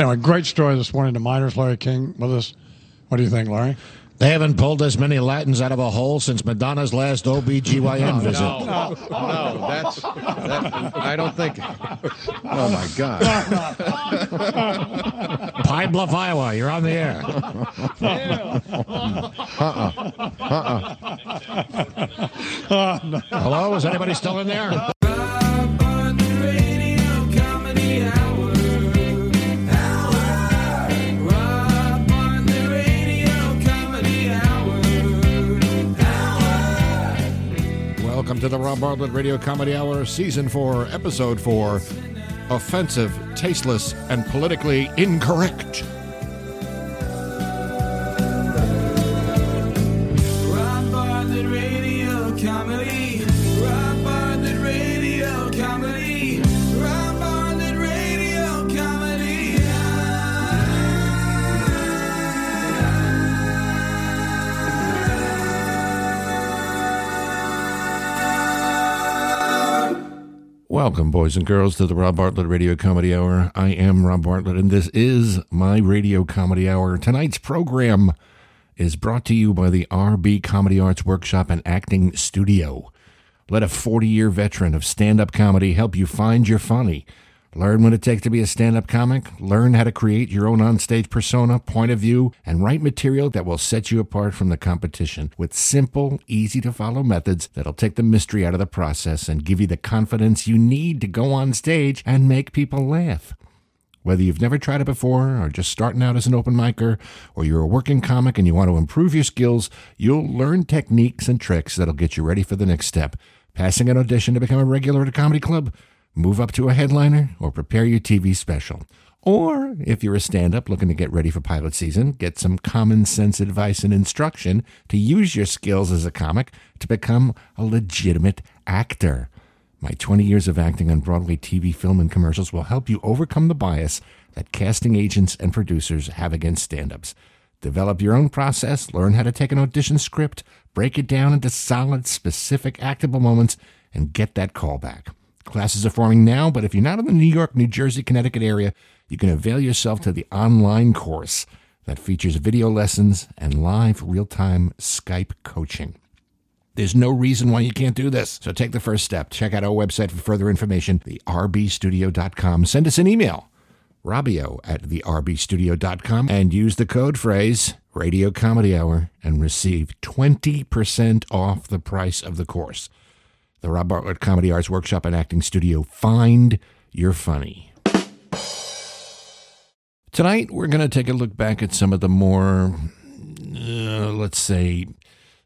Anyway, great story this morning. The miners, Larry King, with us. What do you think, Larry? They haven't pulled as many Latins out of a hole since Madonna's last OBGYN visit. No, no, that's. That, I don't think. Oh my God! Pine Bluff, Iowa, you're on the air. Uh-uh. Uh-uh. Hello, is anybody still in there? To the Rob Bartlett Radio Comedy Hour, Season 4, Episode 4 Offensive, Tasteless, and Politically Incorrect. Welcome, boys and girls, to the Rob Bartlett Radio Comedy Hour. I am Rob Bartlett, and this is my Radio Comedy Hour. Tonight's program is brought to you by the RB Comedy Arts Workshop and Acting Studio. Let a 40 year veteran of stand up comedy help you find your funny. Learn what it takes to be a stand up comic, learn how to create your own onstage persona, point of view, and write material that will set you apart from the competition with simple, easy to follow methods that'll take the mystery out of the process and give you the confidence you need to go on stage and make people laugh. Whether you've never tried it before, or just starting out as an open micer, or you're a working comic and you want to improve your skills, you'll learn techniques and tricks that'll get you ready for the next step. Passing an audition to become a regular at a comedy club, move up to a headliner, or prepare your TV special. Or, if you're a stand up looking to get ready for pilot season, get some common sense advice and instruction to use your skills as a comic to become a legitimate actor. My 20 years of acting on Broadway TV, film, and commercials will help you overcome the bias that casting agents and producers have against stand ups. Develop your own process, learn how to take an audition script, break it down into solid, specific, actable moments, and get that call back. Classes are forming now, but if you're not in the New York, New Jersey, Connecticut area, you can avail yourself to the online course that features video lessons and live real time Skype coaching. There's no reason why you can't do this. So take the first step. Check out our website for further information, the rbstudio.com. Send us an email, robio at the rbstudio.com, and use the code phrase Radio Comedy Hour and receive 20% off the price of the course. The Rob Bartlett Comedy Arts Workshop and Acting Studio. Find your funny. Tonight, we're going to take a look back at some of the more, uh, let's say,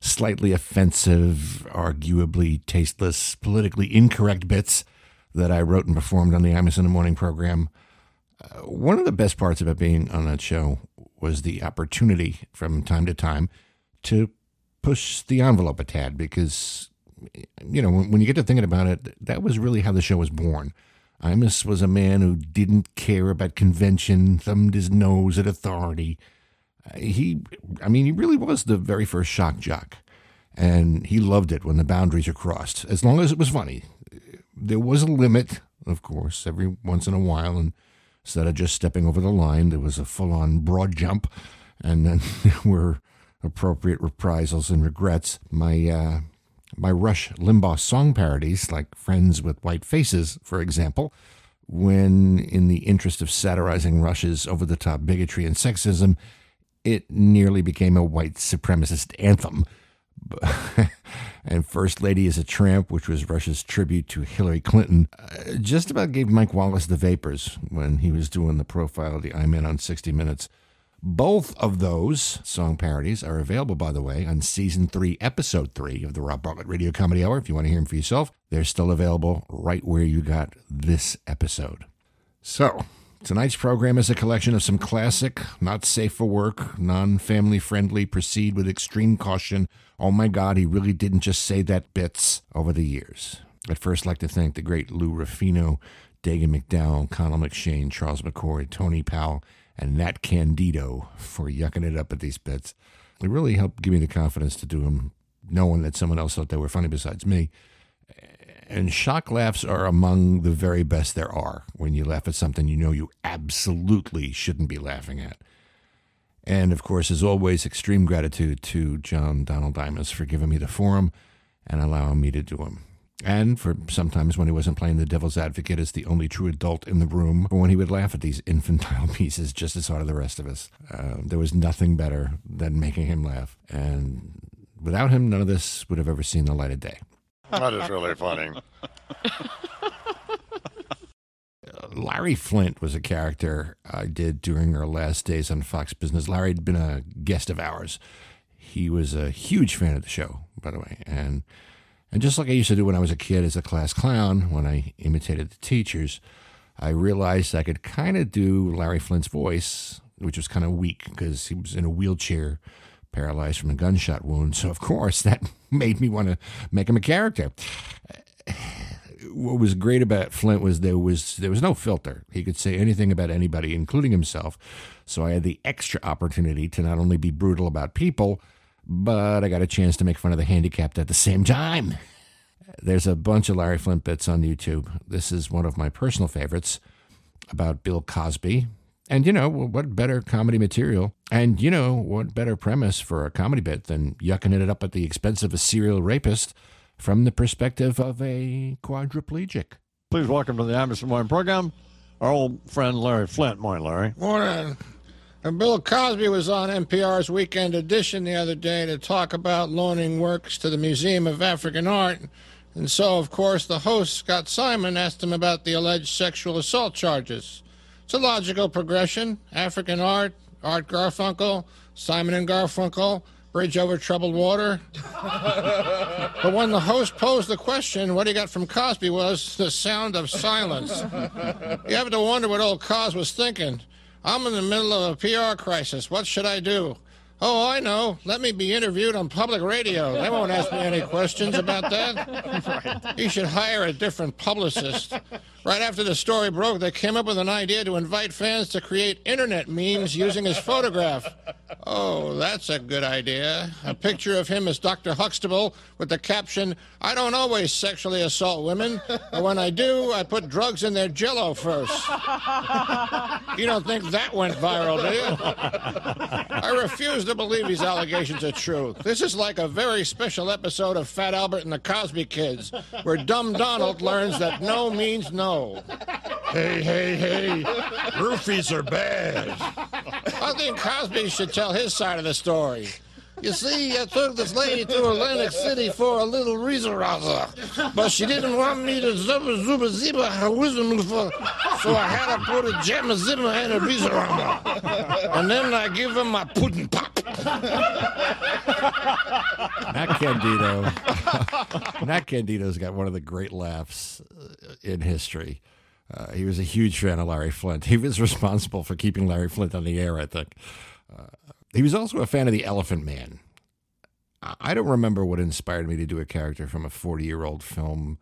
slightly offensive, arguably tasteless, politically incorrect bits that I wrote and performed on the Imus in the Morning program. Uh, one of the best parts about being on that show was the opportunity from time to time to push the envelope a tad because, you know, when, when you get to thinking about it, that was really how the show was born. Imus was a man who didn't care about convention, thumbed his nose at authority. Uh, he, I mean, he really was the very first shock jock. And he loved it when the boundaries are crossed, as long as it was funny. There was a limit, of course, every once in a while. And instead of just stepping over the line, there was a full on broad jump. And then there were appropriate reprisals and regrets. My, uh, my Rush Limbaugh song parodies, like Friends with White Faces, for example, when, in the interest of satirizing Rush's over the top bigotry and sexism, it nearly became a white supremacist anthem. and First Lady is a Tramp, which was Rush's tribute to Hillary Clinton, uh, just about gave Mike Wallace the vapors when he was doing the profile of the I Man on 60 Minutes. Both of those song parodies are available, by the way, on season three, episode three of the Rob Bartlett Radio Comedy Hour. If you want to hear them for yourself, they're still available right where you got this episode. So, tonight's program is a collection of some classic, not safe for work, non family friendly, proceed with extreme caution. Oh my God, he really didn't just say that bits over the years. I'd first like to thank the great Lou Rufino, Dagen McDowell, Connell McShane, Charles McCoy, Tony Powell, and Nat Candido for yucking it up at these bits. It really helped give me the confidence to do them, knowing that someone else thought they were funny besides me. And shock laughs are among the very best there are when you laugh at something you know you absolutely shouldn't be laughing at. And of course, as always, extreme gratitude to John Donald Imus for giving me the forum and allowing me to do them. And for sometimes when he wasn't playing the devil's advocate as the only true adult in the room, or when he would laugh at these infantile pieces just as hard as the rest of us. Uh, there was nothing better than making him laugh. And without him, none of this would have ever seen the light of day. That is really funny. Larry Flynt was a character I did during our last days on Fox Business. Larry had been a guest of ours. He was a huge fan of the show, by the way, and and just like I used to do when I was a kid as a class clown, when I imitated the teachers, I realized I could kind of do Larry Flynt's voice, which was kind of weak because he was in a wheelchair, paralyzed from a gunshot wound. So of course that made me want to make him a character what was great about Flynt was there was there was no filter. He could say anything about anybody, including himself. So I had the extra opportunity to not only be brutal about people, but I got a chance to make fun of the handicapped at the same time. There's a bunch of Larry Flynt bits on YouTube. This is one of my personal favorites about Bill Cosby. And you know, what better comedy material? And you know, what better premise for a comedy bit than yucking it up at the expense of a serial rapist? from the perspective of a quadriplegic. Please welcome to the Imus Morning program our old friend Larry Flynt. Morning, Larry. Morning. And Bill Cosby was on NPR's Weekend Edition the other day to talk about loaning works to the Museum of African Art. And so, of course, the host, Scott Simon, asked him about the alleged sexual assault charges. It's a logical progression African art, Art Garfunkel, Simon and Garfunkel, Bridge over troubled water. but when the host posed the question, what he got from Cosby was the sound of silence. You have to wonder what old Cos was thinking. I'm in the middle of a PR crisis. What should I do? Oh, I know. Let me be interviewed on public radio. They won't ask me any questions about that. You should hire a different publicist. Right after the story broke, they came up with an idea to invite fans to create internet memes using his photograph. Oh, that's a good idea. A picture of him as Dr. Huxtable with the caption, I don't always sexually assault women, but when I do, I put drugs in their jello first. You don't think that went viral, do you? I refuse to believe these allegations are true. This is like a very special episode of Fat Albert and the Cosby Kids, where Dumb Donald learns that no means no. Hey, hey, hey. Roofies are bad. I think Cosby should tell his side of the story. You see, I took this lady to Atlantic City for a little reason, but she didn't want me to zubba zubba zibba her wisdom for, so I had to put a jamma zimma and a reason And then I give her my pudding pop. Nat Candido. Nat Candido's got one of the great laughs uh, in history. Uh, he was a huge fan of Larry Flynt. He was responsible for keeping Larry Flynt on the air, I think. Uh, he was also a fan of the Elephant Man. I- don't remember what inspired me to do a character from a 40 year old film,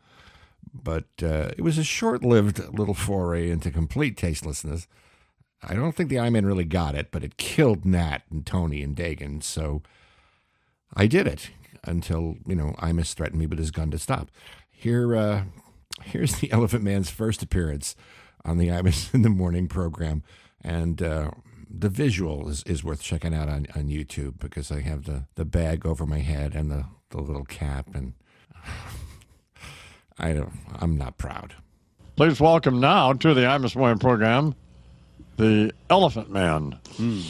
but uh, it was a short lived little foray into complete tastelessness. I don't think the I Man really got it, but it killed Nat and Tony and Dagen, so I did it until, you know, Imus threatened me with his gun to stop. Here, uh, here's the Elephant Man's first appearance on the Imus in the Morning program. And uh, the visual is, is worth checking out on, on YouTube because I have the, the bag over my head and the, the little cap. And I don't, I'm not proud. Please welcome now to the Imus Morning program the Elephant Man. Hmm.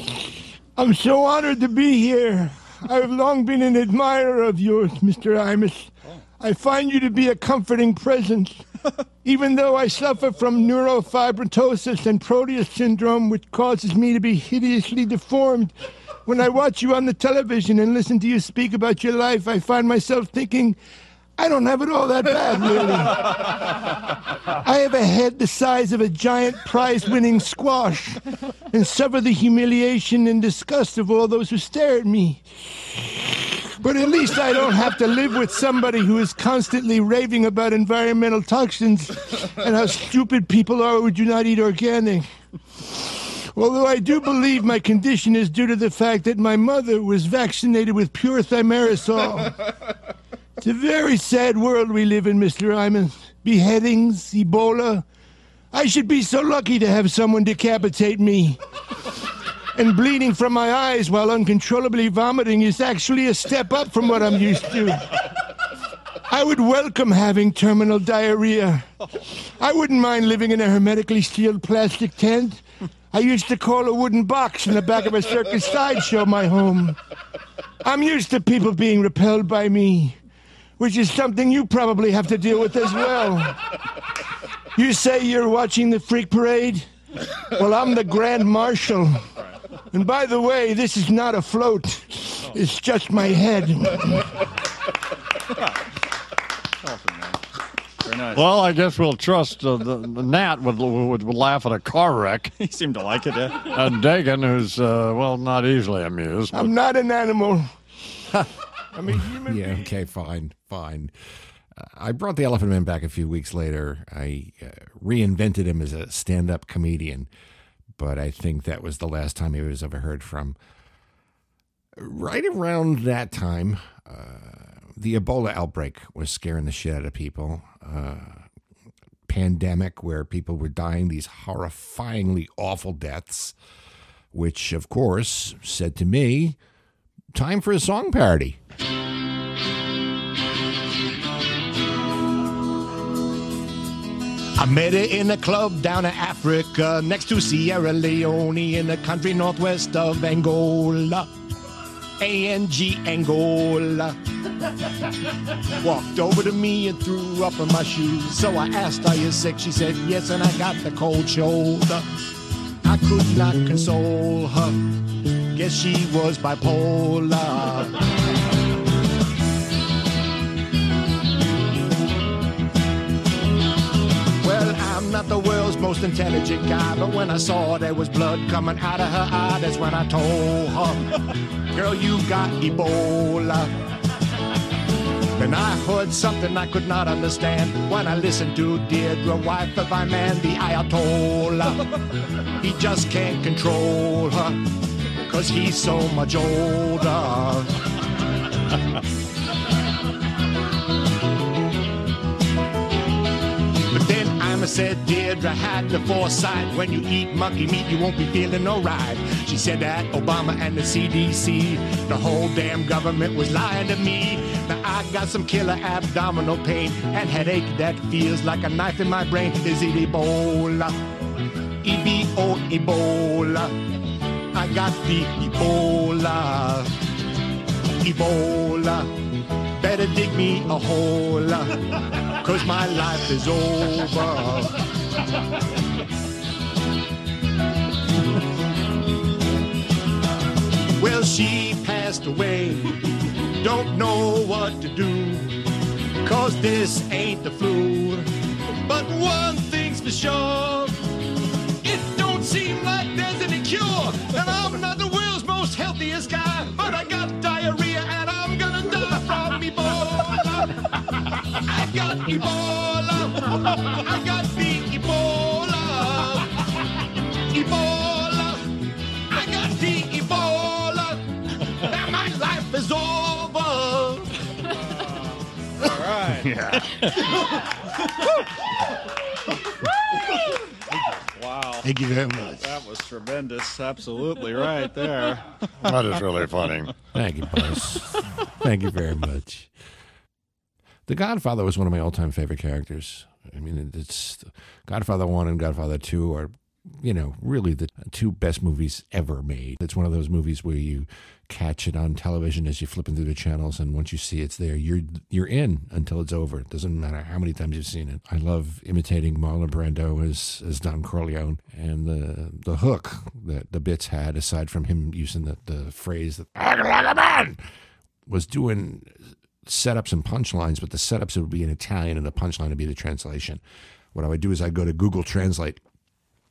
I'm so honored to be here. I've long been an admirer of yours, Mr. Imus. Oh. I find you to be a comforting presence. Even though I suffer from neurofibromatosis and Proteus syndrome, which causes me to be hideously deformed, when I watch you on the television and listen to you speak about your life, I find myself thinking, I don't have it all that bad, really. I have a head the size of a giant prize winning squash and suffer the humiliation and disgust of all those who stare at me. But at least I don't have to live with somebody who is constantly raving about environmental toxins and how stupid people are who do not eat organic. Although I do believe my condition is due to the fact that my mother was vaccinated with pure thimerosal. It's a very sad world we live in, Mr. Iman. Beheadings, Ebola. I should be so lucky to have someone decapitate me. And bleeding from my eyes while uncontrollably vomiting is actually a step up from what I'm used to. I would welcome having terminal diarrhea. I wouldn't mind living in a hermetically sealed plastic tent. I used to call a wooden box in the back of a circus sideshow my home. I'm used to people being repelled by me, which is something you probably have to deal with as well. You say you're watching the freak parade? Well, I'm the Grand Marshal. And by the way, this is not a float. It's just my head. Very nice. Well, I guess we'll trust uh, the, the Nat would, would, would laugh at a car wreck, he seemed to like it. Yeah. and Dagen, who's uh, well not easily amused. But I'm not an animal. I'm a human Yeah, being. okay, fine, fine. Uh, I brought the Elephant Man back a few weeks later. I uh, reinvented him as a stand up comedian, but I think that was the last time he was ever heard from. Right around that time, uh, the Ebola outbreak was scaring the shit out of people. Uh, pandemic where people were dying these horrifyingly awful deaths, which, of course, said to me, time for a song parody. I met her in a club down in Africa next to Sierra Leone in the country northwest of Angola. A-N-G Angola. Walked over to me and threw up in my shoes. So I asked, Are you sick? She said, Yes, and I got the cold shoulder. I could not console her. Guess she was bipolar. Intelligent guy, but when I saw there was blood coming out of her eye, that's when I told her, Girl, you got Ebola. Then I heard something I could not understand when I listened to Deirdre, wife of my man, the Ayatollah. He just can't control her, cause he's so much older. Ima said, Deirdre had the foresight. When you eat monkey meat, you won't be feeling no alright. She said that Obama and the CDC, the whole damn government was lying to me. Now I got some killer abdominal pain and headache that feels like a knife in my brain. Is it Ebola? E-B-O, Ebola. I got the Ebola. Ebola. Better dig me a hole, cause my life is over. Well, she passed away, don't know what to do, cause this ain't the flu. But one thing's for sure, it don't seem like there's any cure. And I'm not the world's most healthiest guy, I got Ebola. I got the Ebola. Ebola. I got the Ebola. Now my life is over. All right. wow. Thank you very much. That was tremendous. Absolutely right there. that is really funny. Thank you, boss. Thank you very much. The Godfather was one of my all-time favorite characters. I mean, it's Godfather One and Godfather Two are, you know, really the two best movies ever made. It's one of those movies where you catch it on television as you're flipping through the channels, and once you see it's there, you're you're in until it's over. It doesn't matter how many times you've seen it. I love imitating Marlon Brando as as Don Corleone, and the the hook that the bits had, aside from him using the the phrase that "Act like a man," was doing setups and punchlines, but the setups would be in Italian and the punchline would be the translation. What I would do is I'd go to Google Translate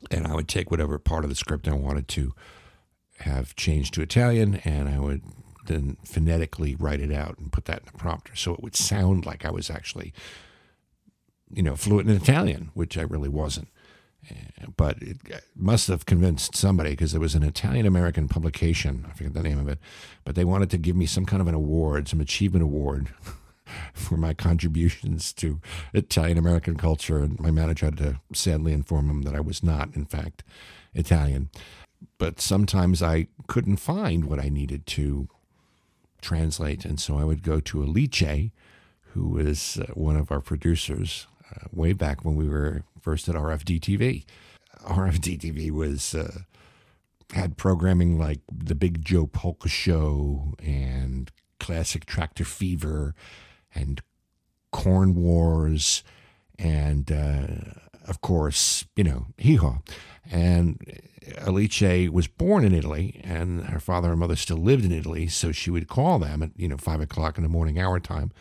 and I would take whatever part of the script I wanted to have changed to Italian and I would then phonetically write it out and put that in the prompter so it would sound like I was actually, you know, fluent in Italian, which I really wasn't. But it must have convinced somebody because there was an Italian American publication, I forget the name of it, but they wanted to give me some kind of an award, some achievement award for my contributions to Italian American culture. And my manager had to sadly inform him that I was not, in fact, Italian. But sometimes I couldn't find what I needed to translate. And so I would go to Alice, who was uh, one of our producers uh, way back when we were first at RFD TV. RFD TV was. Uh, had programming like the Big Joe Polka Show and Classic Tractor Fever and Corn Wars and uh, of course, you know, Hee Haw. And Alice was born in Italy, and her father and mother still lived in Italy, so she would call them at you know five o'clock in the morning hour time,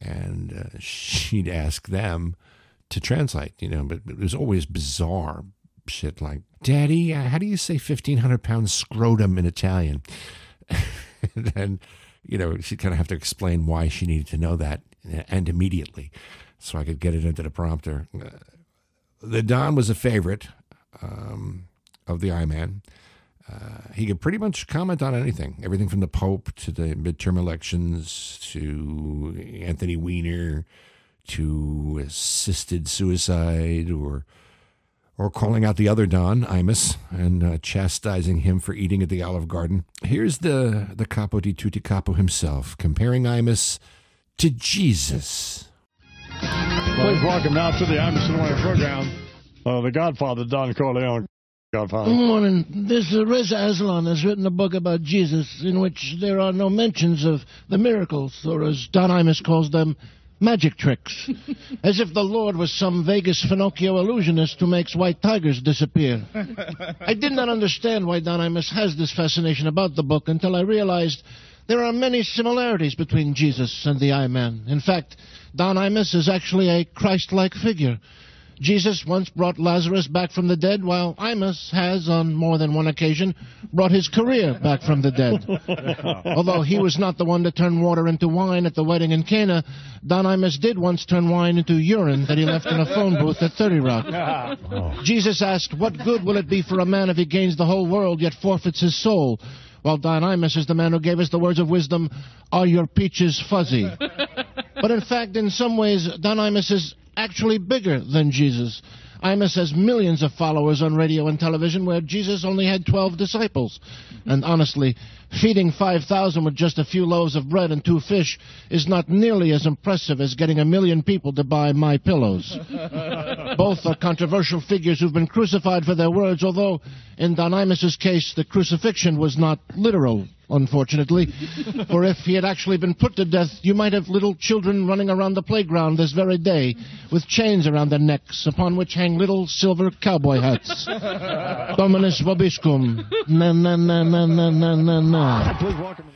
and uh, she'd ask them to translate. You know, but it was always bizarre shit like, "Daddy, uh, how do you say fifteen hundred pounds scrotum in Italian?" and then, you know, she'd kind of have to explain why she needed to know that, and immediately, so I could get it into the prompter. Uh, the Don was a favorite um, of the I Man. Uh, he could pretty much comment on anything, everything from the Pope to the midterm elections to Anthony Weiner to assisted suicide or or calling out the other Don, Imus, and uh, chastising him for eating at the Olive Garden. Here's the, the Capo di Tutti Capo himself, comparing Imus to Jesus. Please welcome now to the Imus in the Morning program, uh, the Godfather, Don Corleone. Godfather. Good morning. This uh, Reza Aslan has written a book about Jesus in which there are no mentions of the miracles, or as Don Imus calls them, magic tricks. as if the Lord was some Vegas Finocchio illusionist who makes white tigers disappear. I did not understand why Don Imus has this fascination about the book until I realized there are many similarities between Jesus and the I Man. In fact, Don Imus is actually a Christ like figure. Jesus once brought Lazarus back from the dead, while Imus has, on more than one occasion, brought his career back from the dead. Although he was not the one to turn water into wine at the wedding in Cana, Don Imus did once turn wine into urine that he left in a phone booth at 30 Rock. Oh. Jesus asked, What good will it be for a man if he gains the whole world yet forfeits his soul? While Don Imus is the man who gave us the words of wisdom, Are your peaches fuzzy? But in fact, in some ways, Don Imus is actually bigger than Jesus. Imus has millions of followers on radio and television where Jesus only had 12 disciples. And honestly, feeding 5,000 with just a few loaves of bread and two fish is not nearly as impressive as getting a million people to buy my pillows. Both are controversial figures who've been crucified for their words, although in Don Imus's case, the crucifixion was not literal unfortunately. For if he had actually been put to death, you might have little children running around the playground this very day with chains around their necks, upon which hang little silver cowboy hats. Dominus vobiscum. Na na na na na na na na. Please welcome.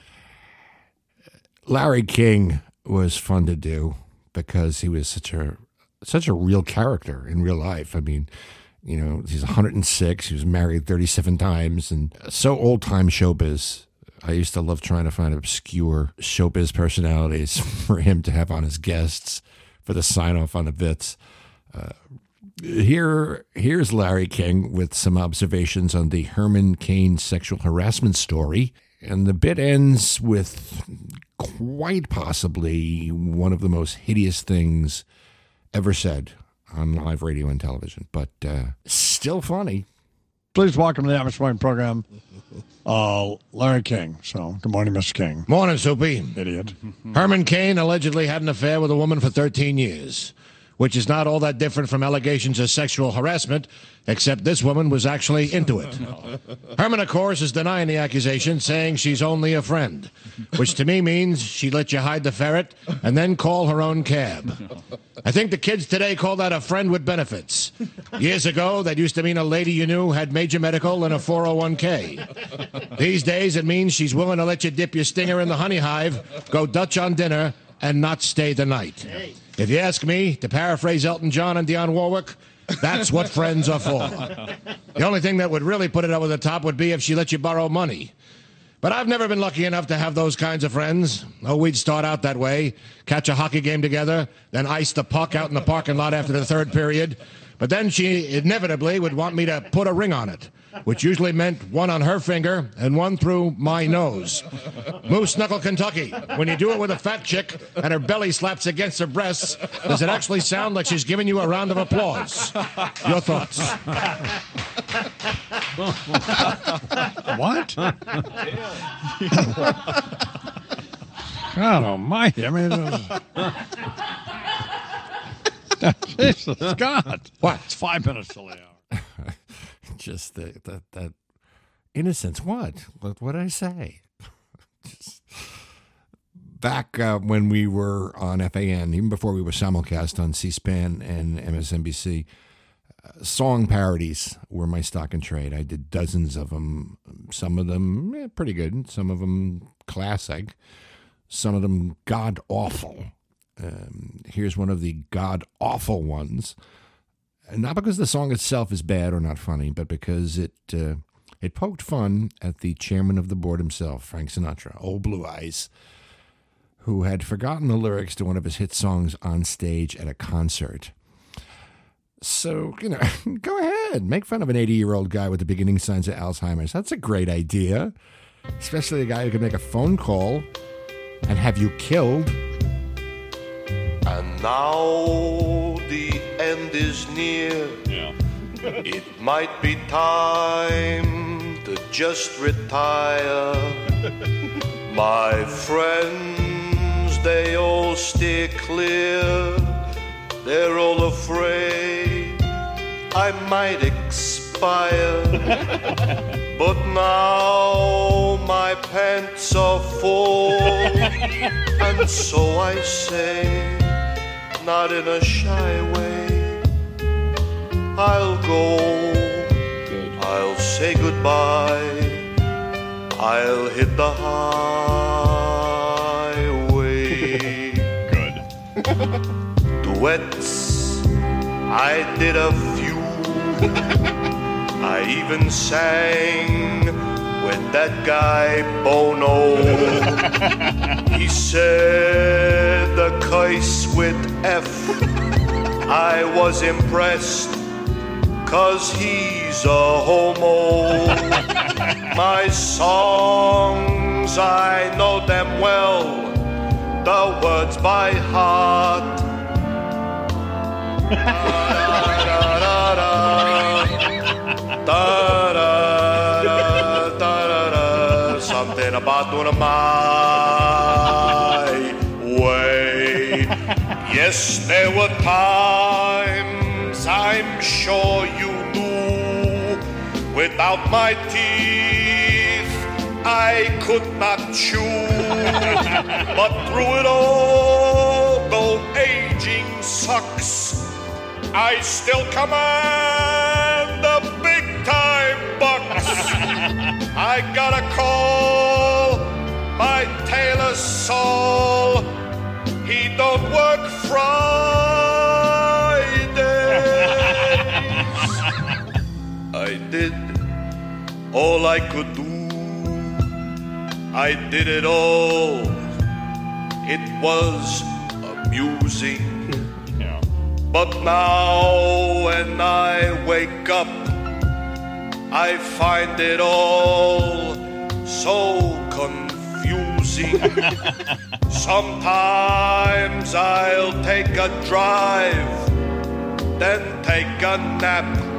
Larry King was fun to do because he was such a such a real character in real life. I mean, you know, he's 106. He was married 37 times, and so old time showbiz. I used to love trying to find obscure showbiz personalities for him to have on his guests for the sign off on the bits. Uh, here, here's Larry King with some observations on the Herman Cain sexual harassment story. And the bit ends with quite possibly one of the most hideous things ever said on live radio and television, but uh, still funny. Please welcome to the Imus Morning program, uh, Larry King. So, good morning, Mr. King. Morning, Soupy. Idiot. Herman Cain allegedly had an affair with a woman for 13 years, which is not all that different from allegations of sexual harassment, except this woman was actually into it. Herman, of course, is denying the accusation, saying she's only a friend, which to me means she let you hide the ferret and then call her own cab. I think the kids today call that a friend with benefits. Years ago, that used to mean a lady you knew had major medical and a 401k. These days, it means she's willing to let you dip your stinger in the honey hive, go Dutch on dinner, and not stay the night. If you ask me, to paraphrase Elton John and Dionne Warwick, that's what friends are for. The only thing that would really put it over the top would be if she let you borrow money. But I've never been lucky enough to have those kinds of friends. Oh, we'd start out that way, catch a hockey game together, then ice the puck out in the parking lot after the third period. But then she inevitably would want me to put a ring on it. Which usually meant one on her finger and one through my nose. Moose Knuckle, Kentucky. When you do it with a fat chick and her belly slaps against her breasts, does it actually sound like she's giving you a round of applause? Your thoughts? What? God almighty. I mean, uh, Jesus God. What? It's five minutes till the hour. Just the, that that innocence. What? What did I say? Just back uh, when we were on FAN, even before we were simulcast on C-SPAN and MSNBC, uh, song parodies were my stock and trade. I did dozens of them. Some of them eh, pretty good. Some of them classic. Some of them god awful. Um, here's one of the god awful ones. Not because the song itself is bad or not funny, but because it uh, it poked fun at the chairman of the board himself, Frank Sinatra, Old Blue Eyes, who had forgotten the lyrics to one of his hit songs on stage at a concert. So, you know, go ahead, make fun of an 80 year old guy with the beginning signs of Alzheimer's. That's a great idea, especially a guy who can make a phone call and have you killed. And now end is near. It might be time to just retire. My friends, they all steer clear. They're all afraid I might expire. but now my pants are full. and so I say, not in a shy way, I'll go. Good. I'll say goodbye. I'll hit the highway. Good. Duets, I did a few. I even sang with that guy Bono. he said the curse with F. I was impressed, cause he's a homo. My songs, I know them well, the words by heart. Something about doing it my way. Yes, there were times I'm sure you knew. Without my teeth, I could not chew. but through it all, though aging sucks, I still command the big time bucks. I gotta call my tailor Saul. He don't work Fridays. Did all I could do. I did it all. It was amusing. But now when I wake up, I find it all so confusing. Sometimes I'll take a drive, then take a nap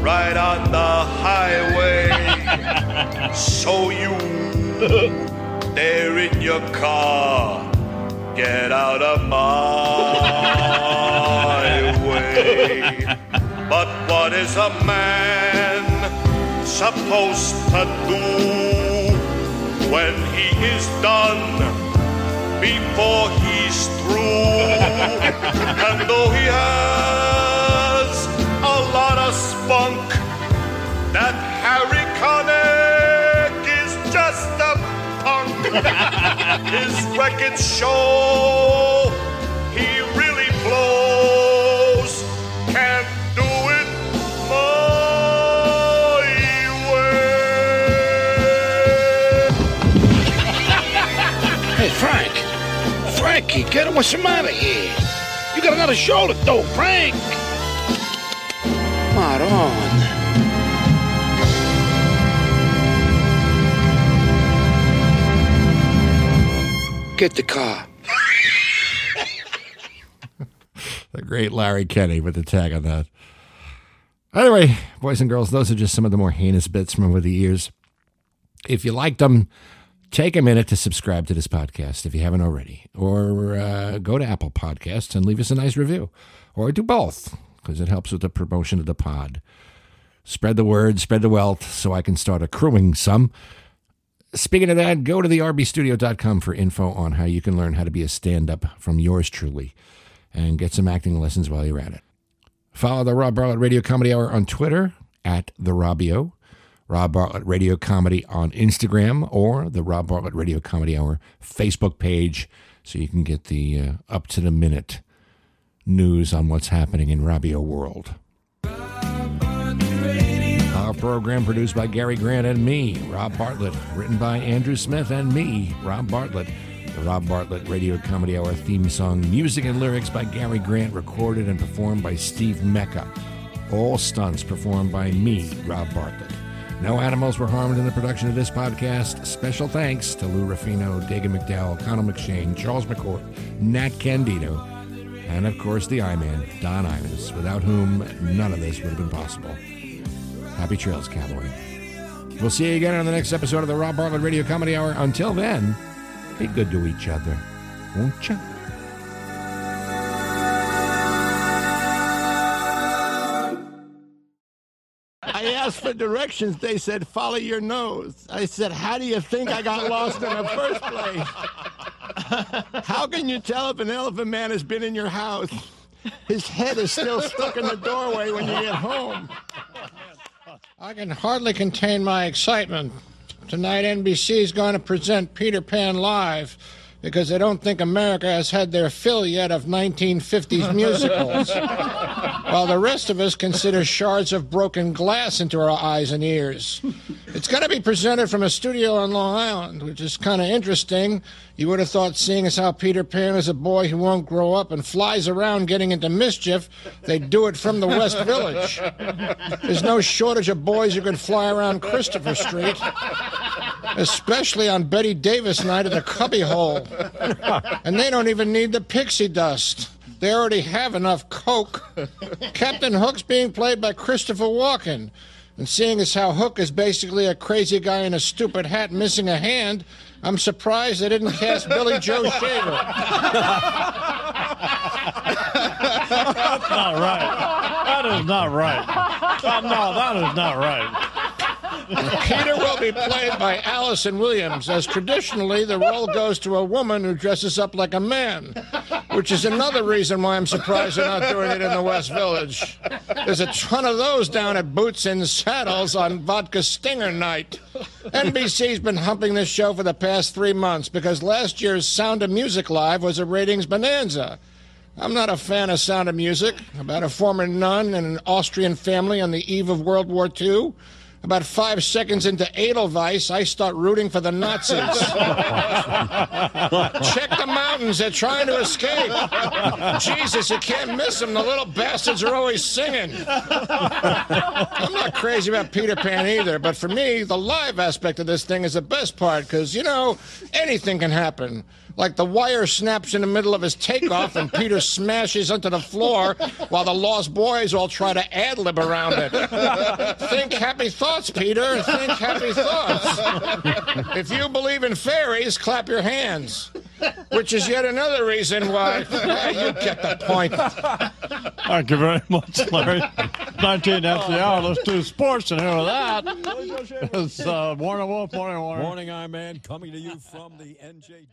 right on the highway. so you there in your car, get out of my way. But what is a man supposed to do when he is done before he's through? and though he has a lot of spunk, that Harry Connick is just a punk. His records show he really blows. Can't do it my way. Hey, Frank. Frankie, get him what's the matter here? You got another shoulder though, Frank. Get the car. the great Larry Kenney with the tag on that. Anyway, boys and girls, those are just some of the more heinous bits from over the years. If you liked them, take a minute to subscribe to this podcast if you haven't already, or uh, go to Apple Podcasts and leave us a nice review, or do both because it helps with the promotion of the pod. Spread the word, spread the wealth, so I can start accruing some. Speaking of that, go to the rbstudio.com for info on how you can learn how to be a stand up from yours truly and get some acting lessons while you're at it. Follow the Rob Bartlett Radio Comedy Hour on Twitter at the Robio, Rob Bartlett Radio Comedy on Instagram, or the Rob Bartlett Radio Comedy Hour Facebook page so you can get the uh, up to the minute news on what's happening in Robio world. Our program produced by Gary Grant and me, Rob Bartlett, written by Andrew Smith and me, Rob Bartlett. The Rob Bartlett Radio Comedy Hour theme song, music and lyrics by Gary Grant, recorded and performed by Steve Mecca. All stunts performed by me, Rob Bartlett. No animals were harmed in the production of this podcast. Special thanks to Lou Rufino, Dagen McDowell, Connell McShane, Charles McCourt, Nat Candido, and of course the I-Man, Don Imus, without whom none of this would have been possible. Happy trails, cowboy. We'll see you again on the next episode of the Rob Bartlett Radio Comedy Hour. Until then, be good to each other, won't you? I asked for directions. They said, follow your nose. I said, how do you think I got lost in the first place? How can you tell if an elephant man has been in your house? His head is still stuck in the doorway when you get home. I can hardly contain my excitement. Tonight, NBC is going to present Peter Pan live because they don't think America has had their fill yet of 1950s musicals. while the rest of us consider shards of broken glass into our eyes and ears. It's going to be presented from a studio on Long Island, which is kind of interesting. You would have thought, seeing as how Peter Pan is a boy who won't grow up and flies around getting into mischief, they'd do it from the West Village. There's no shortage of boys who can fly around Christopher Street, especially on Bette Davis night at the Cubby Hole. And they don't even need the pixie dust. They already have enough coke. Captain Hook's being played by Christopher Walken. And seeing as how Hook is basically a crazy guy in a stupid hat missing a hand, I'm surprised they didn't cast Billy Joe Shaver. That's not right. That is not right. Uh, no, that is not right. Peter will be played by Allison Williams, as traditionally the role goes to a woman who dresses up like a man, which is another reason why I'm surprised they're not doing it in the West Village. There's a ton of those down at Boots and Saddles on Vodka Stinger night. NBC's been humping this show for the past three months because last year's Sound of Music Live was a ratings bonanza. I'm not a fan of Sound of Music, about a former nun and an Austrian family on the eve of World War II. About five seconds into Edelweiss, I start rooting for the Nazis. Check the mountains, they're trying to escape. Jesus, you can't miss them. The little bastards are always singing. I'm not crazy about Peter Pan either, but for me, the live aspect of this thing is the best part because, you know, anything can happen. Like the wire snaps in the middle of his takeoff and Peter smashes onto the floor while the lost boys all try to ad lib around it. Think happy thoughts, Peter. Think happy thoughts. If you believe in fairies, clap your hands. Which is yet another reason why you get the point. Thank you very much, Larry. 19 after the hour. Let's do sports and here with that. It's uh, Warner Wolf, Morning Warner. Morning, Iron Man, coming to you from the NJ.